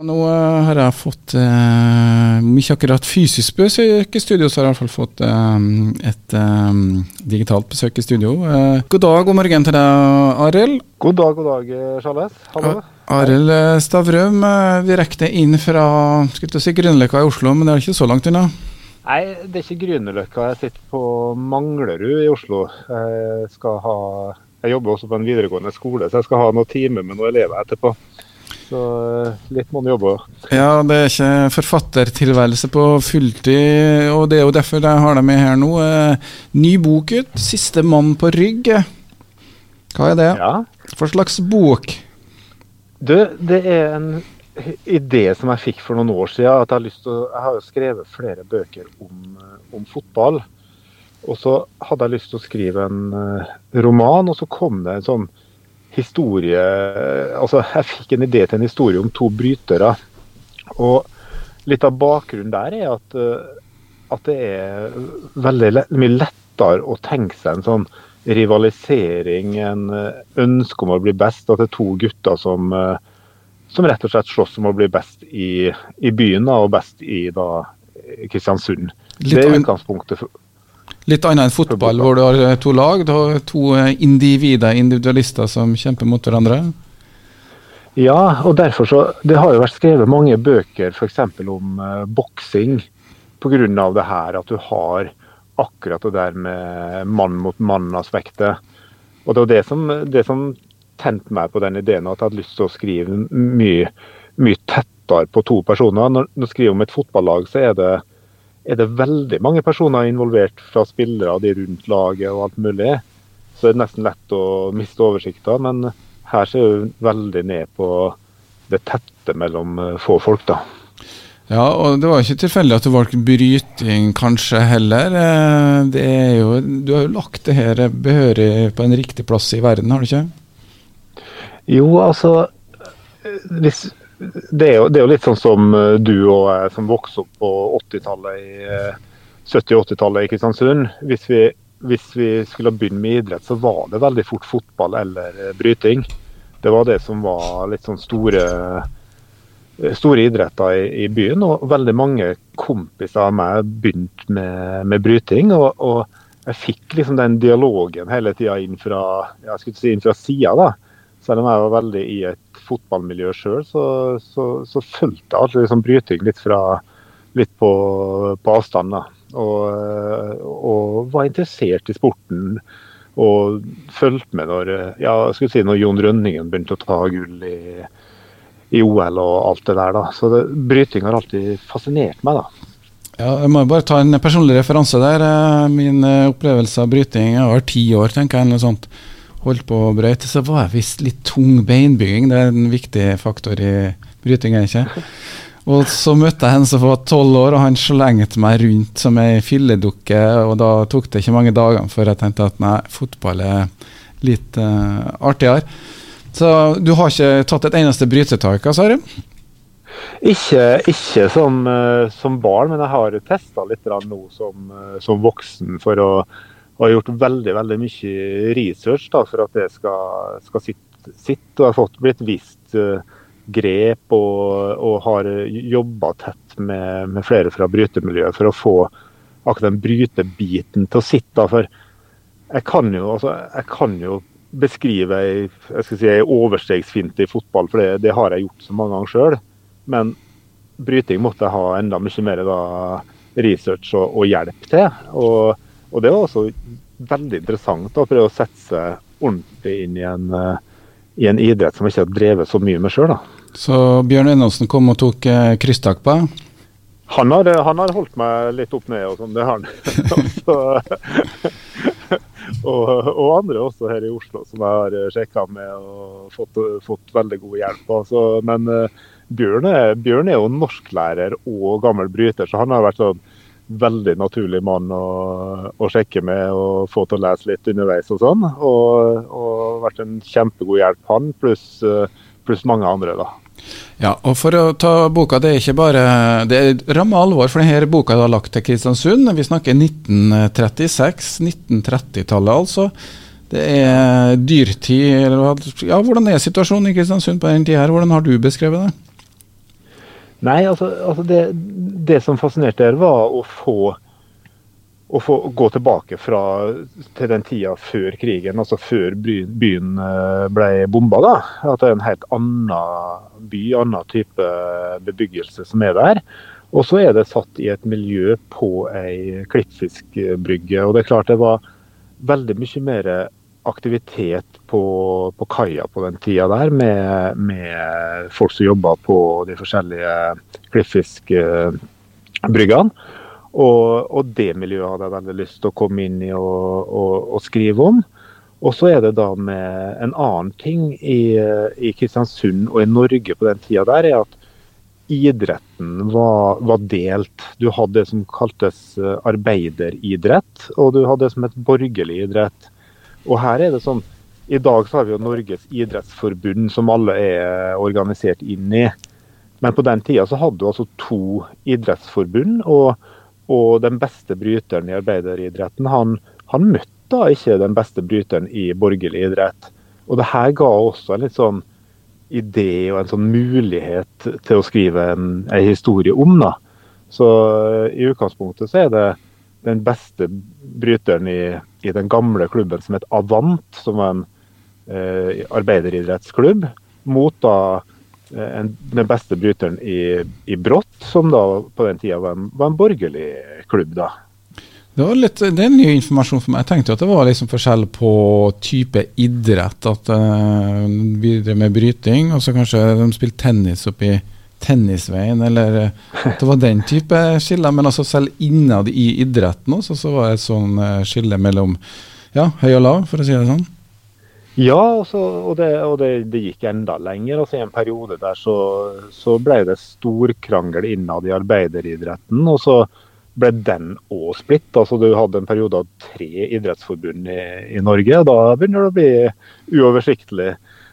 Nå uh, har jeg fått, om ikke akkurat fysisk besøk i studio, så har jeg i hvert fall fått um, et digitalt besøk i studio. God dag, god morgen til deg, Arild. God dag, god dag, Charles. Hallo. Arild Stavrum, direkte inn fra skulle si Grünerløkka i Oslo, men det er ikke så langt unna? Nei, det er ikke Grünerløkka. Jeg sitter på Manglerud i Oslo. Jeg, ha, jeg jobber også på en videregående skole, så jeg skal ha noen timer med noen elever etterpå. Så eh, litt må en jobbe. Ja, det er ikke forfattertilværelse på fulltid, og det er jo derfor jeg har deg med her nå. Eh, ny bok ut, 'Siste mann på rygg'. Hva er det? Ja. Hva slags bok? Du, det er en idé som jeg fikk for noen år siden. at Jeg har, lyst til å, jeg har jo skrevet flere bøker om, eh, om fotball. Og så hadde jeg lyst til å skrive en roman, og så kom det en sånn historie Altså, jeg fikk en idé til en historie om to brytere. Og litt av bakgrunnen der er at, eh, at det er veldig lett, mye lettere å tenke seg en sånn rivalisering, en eh, ønske om å bli best. At det er to gutter som, eh, som rett og slett slåss om å bli best i, i byen, da, og best i da, Kristiansund. Litt det er utgangspunktet. For, Litt annet enn fotball, hvor du har eh, to lag. Du har to eh, individer, individualister, som kjemper mot hverandre. Ja, og derfor så Det har jo vært skrevet mange bøker f.eks. om uh, boksing pga. det her at du har akkurat det der med mann mot mann-aspektet. Og det var det som, det som tente meg på den ideen, at jeg hadde lyst til å skrive mye, mye tettere på to personer. Når du skriver om et fotballag, så er det er det veldig mange personer involvert fra spillere og de rundt laget og alt mulig, så er det nesten lett å miste oversikta. Men her ser vi veldig ned på det tette mellom eh, få folk, da. Ja, og det var ikke tilfeldig at du valgte bryting kanskje heller. Eh, det er jo, du har jo lagt det her behørig på en riktig plass i verden, har du ikke? Jo, altså hvis, det er, jo, det er, jo, litt sånn som eh, du og jeg som vokste opp på 80-tallet i 70-80-tallet eh, i Kristiansund. Hvis vi, hvis vi skulle begynne med idrett, så var det veldig fort fotball eller eh, bryting. Det var det som var litt sånn store, store idretter i, i, byen. Og veldig mange kompiser av meg begynte med, med bryting. Og, og, jeg fikk liksom den dialogen hele tida inn fra, si fra sida. Selv om jeg var veldig i et fotballmiljø sjøl, så, så, så, fulgte jeg alltid liksom bryting litt, fra, litt på, på avstand. Og, og, var interessert i sporten. Og fulgte med når, ja, si, når Jon Rønningen begynte å ta gull i, i OL og alt det der. da. Så det, bryting har alltid fascinert meg. da. Ja, jeg må bare ta en personlig referanse der. Min opplevelse av bryting jeg var ti år, tenker jeg. eller sånt holdt på å brøyte, så var jeg visst litt tung beinbygging. Det er en viktig faktor i bryting, er ikke? Og så møtte jeg en som var tolv år, og han slengte meg rundt som ei filledukke. Og da tok det ikke mange dagene før jeg tenkte at nei, fotball er litt uh, artigere. Så du har ikke tatt et eneste brytetak, hva sa du? Ikke, ikke som, uh, som, barn, men jeg har testa litt nå som, uh, som voksen for å og har gjort veldig veldig mye research da, for at det skal, skal sitte, sitt, Og har fått blitt vist uh, grep og, og har jobba tett med, med, flere fra brytemiljøet for å få akkurat den brytebiten til å sitte. For jeg kan jo, altså, jeg kan jo beskrive ei, jeg skal si, ei overstegsfinte i fotball, for det, det, har jeg gjort så mange ganger sjøl. Men bryting måtte jeg ha enda mye mer da, research og, og hjelp til. Og og det var også veldig interessant å prøve å sette seg ordentlig inn i en, uh, i en idrett som jeg ikke har drevet så mye med sjøl. Så Bjørn Enåsen kom og tok uh, krysstak på deg? Han har, han har, holdt meg litt opp ned og sånn, det har han. og, og, andre også her i Oslo som jeg har sjekka med og fått, fått, veldig god hjelp av. Men Bjørn, er, Bjørn er jo norsklærer og gammel bryter, så han har vært sånn veldig naturlig mann å, å, sjekke med og få til å lese litt underveis og sånn. Og, og vært en kjempegod hjelp, han, pluss plus mange andre, da. Ja, og for å ta boka, det er ikke bare Det er ramme alvor, for denne boka er lagt til Kristiansund. Vi snakker 1936, 1930-tallet altså. Det er dyrtid ja, Hvordan er situasjonen i Kristiansund på den tida? Hvordan har du beskrevet det? Nei, altså, altså det, det, som fascinerte der, var å få, å få gå tilbake fra, til den tida før krigen, altså før byen eh, ble bomba. da, At det er en helt annen by, annen type bebyggelse som er der. Og så er det satt i et miljø på ei klippfiskbrygge. Og det er klart det var veldig mye mer aktivitet på, på kaia på den tida der, med, med folk som jobba på de forskjellige klippfiskbryggene. Og, og, det miljøet hadde jeg veldig lyst til å komme inn i og, og, og skrive om. Og så er det da med en annen ting i, i Kristiansund og i Norge på den tida der, er at idretten var, var, delt. Du hadde det som kaltes arbeideridrett, og du hadde det som et borgerlig idrett. Og her er det sånn I dag så har vi jo Norges idrettsforbund, som alle er organisert inn i. Men på den tida så hadde du altså to idrettsforbund, og, og den beste bryteren i arbeideridretten, han, han møtte da ikke den beste bryteren i borgerlig idrett. Og det her ga også en litt sånn idé og en sånn mulighet til å skrive en, en historie om. da. Så i utgangspunktet så er det den beste bryteren i, i den gamle klubben som het Avant, som var en eh, arbeideridrettsklubb, mot da eh, en, den beste bryteren i, i Brått, som da på den tida var var en borgerlig klubb. da. Det, var litt, det er ny informasjon for meg. Jeg tenkte at det var liksom forskjell på type idrett. At uh, Videre med bryting, og så kanskje de spilte tennis oppi tennisveien, eller uh, Det var den type skiller. Men altså selv innad i idretten også, så var det et sånn uh, skille mellom ja, høy og lav, for å si det sånn. Ja, også, og, det, og det, det, gikk enda lenger. Altså, I en periode der så, så ble det storkrangel innad i arbeideridretten. og så ble den òg splitt. Altså, du hadde en periode av tre idrettsforbund i, i Norge. og Da begynner det å bli uoversiktlig.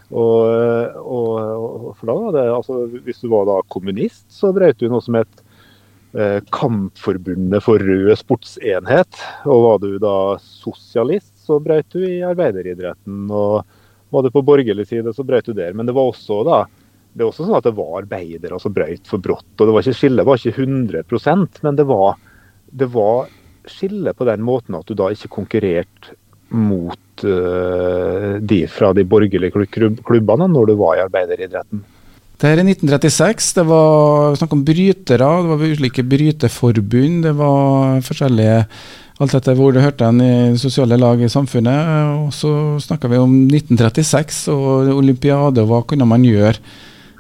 Og, og, for da var det, altså, Hvis du var da kommunist, så brøt du noe som het eh, Kampforbundet for rød sportsenhet. Og var du da sosialist, så brøt du i arbeideridretten. Og var du på borgerlig side, så brøt du der. Men det var også da det er også sånn at det var arbeidere som brøt for brått. og det var ikke Skillet var ikke 100% men det var det var skille på den måten at du da ikke konkurrerte mot uh, de fra de borgerlige klubbene når du var i arbeideridretten. Det her er 1936. Det var snakk om brytere, det var ulike bryteforbund. Det var forskjellige alt etter hvor du hørte den i sosiale lag i samfunnet. Og så snakka vi om 1936 og olympiade, og hva kunne man gjøre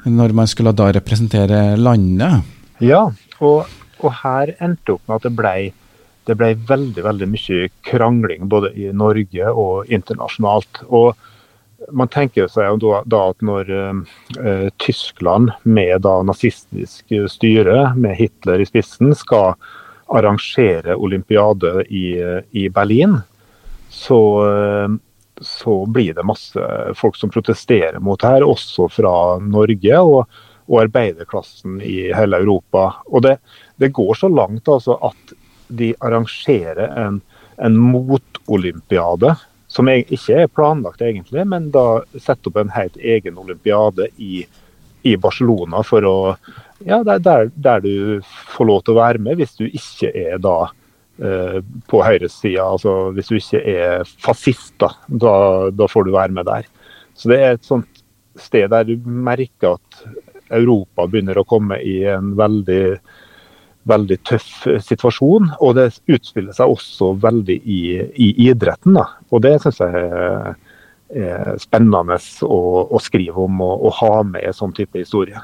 når man skulle da representere landet? Ja, og og her endte opp med at det ble, det ble veldig veldig mye krangling både i Norge og internasjonalt. Og man tenker seg da, da at når uh, Tyskland med da nazistisk styre, med Hitler i spissen, skal arrangere olympiade i, i Berlin, så, uh, så, blir det masse folk som protesterer mot det her, også fra Norge. og og arbeiderklassen i hele Europa. Og det, det går så langt altså at de arrangerer en, en motolympiade, som ikke er planlagt egentlig, men da setter opp en helt egen olympiade i, i Barcelona for å ja, der, der, du får lov til å være med hvis du ikke er da eh, på høyresida. Altså hvis du ikke er fascist, da, da, da får du være med der. Så det er et sånt sted der du merker at Europa begynner å komme i en veldig, veldig tøff situasjon. Og det utspiller seg også veldig i, i idretten. Da. Og det syns jeg er, er spennende å, å, skrive om og, og ha med i en sånn type historie.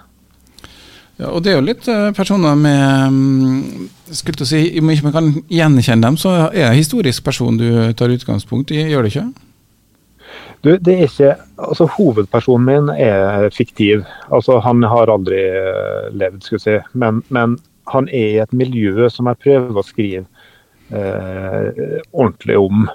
Ja, og Det er jo litt eh, personer med mm, skulle til å si, Om ikke man kan gjenkjenne dem, så er det en historisk person du tar utgangspunkt i, gjør det ikke? Du, det er ikke, altså Hovedpersonen min er fiktiv. Altså Han har aldri uh, levd, skulle jeg si. Men, men, han er i et miljø som jeg prøver å skrive eh, ordentlig om.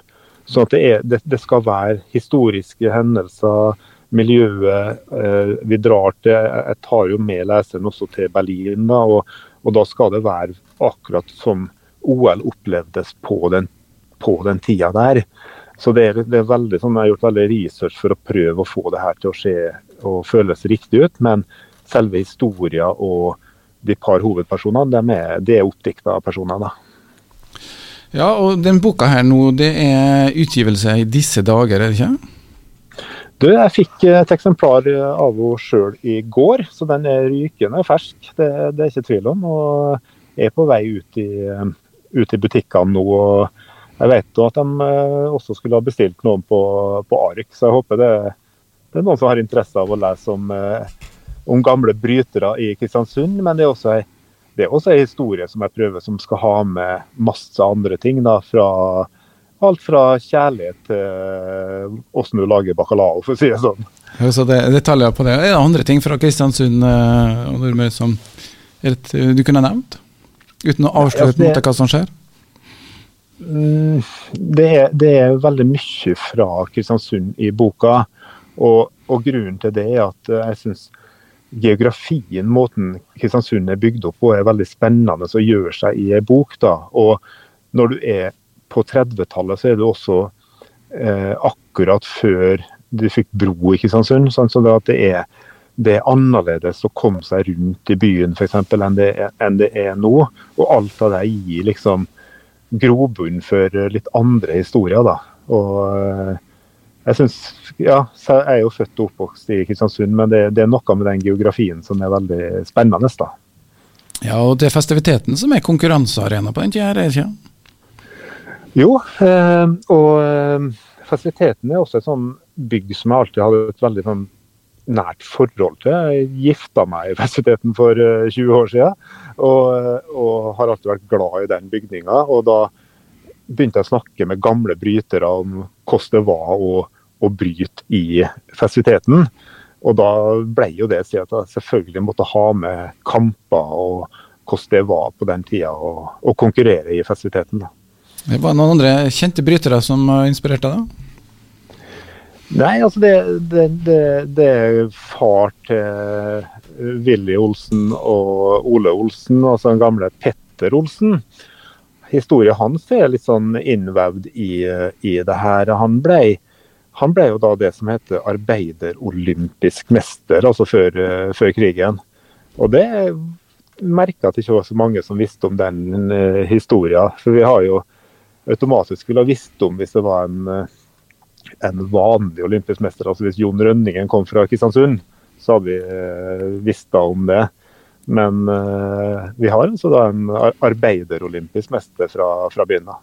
Så det, er, det, det, skal være historiske hendelser, miljøet. eh, vi drar til Jeg tar jo med leseren også til Berlin, da, og, og, da skal det være akkurat som OL opplevdes på den, på den tida der. Så det er, det er veldig sånn, Jeg har gjort veldig research for å prøve å få det her til å skje og føles riktig ut. Men selve historien og, de par hovedpersonene, de er, de er oppdikta personer. da. Ja, og den boka her nå, det er utgivelse i disse dager, er det ikke? Du, jeg fikk et eksemplar av henne sjøl i går, så den er rykende fersk. Det, det er ikke tvil om. Og er på vei ut i, ut i butikkene nå. og Jeg vet at de også skulle ha bestilt noen på, på Ark, så jeg håper det, det, er noen som har interesse av å lese om, om gamle brytere i Kristiansund. Men det er også ei det er også en historie som jeg prøver, som skal ha med masse andre ting. Da, fra alt fra kjærlighet til åssen du lager bacalao, for å si det sånn. Ja, så det er detaljer på det. Er det andre ting fra Kristiansund og Nordmøre som et, du kunne nevnt? Uten å avsløre ja, altså hva som skjer? Mm, det er, det er, veldig mye fra Kristiansund i boka. Og, og grunnen til det er at jeg syns geografien, måten Kristiansund er bygd opp på, er veldig spennende og gjør seg i ei bok. da, og Når du er på 30-tallet, så er det også eh, akkurat før du fikk bro i Kristiansund. Sånn, så det, er, det, er, annerledes å komme seg rundt i byen eksempel, enn, det er, enn det er nå. Og alt av det gir liksom grobunn for litt andre historier. da, og jeg synes, ja, jeg er jo født og oppvokst i Kristiansund, men det, det, er noe med den geografien som er veldig spennende. da. Ja, og det er festiviteten som er konkurransearena på den tida, er det ikke? Jo, eh, og eh, festiviteten er også et sånn bygg som jeg alltid hadde et veldig sånn nært forhold til. Jeg gifta meg i festiviteten for 20 eh, år siden, og, og har alltid vært glad i den bygninga. Og da begynte jeg å snakke med gamle brytere om hvordan det var å å bryte i festiviteten. Og da ble jo det si at jeg selvfølgelig måtte ha med kamper og hvordan det var på den tida å, konkurrere i festiviteten. Det var noen andre kjente brytere som inspirerte deg? Nei, altså det, det, det, det er far til Willy Olsen og Ole Olsen, altså den gamle Petter Olsen. Historien hans er litt sånn innvevd i, i det her. Han ble han ble jo da det som heter arbeiderolympisk mester, altså før, eh, før krigen. Og det merka at det ikke var så mange som visste om den uh, historien. For vi har jo automatisk ville ha visst om hvis det var en, uh, en vanlig olympisk mester. Altså hvis Jon Rønningen kom fra Kristiansund, så hadde vi uh, visst da om det. Men vi har altså da en arbeiderolympisk mester fra, fra byen. da.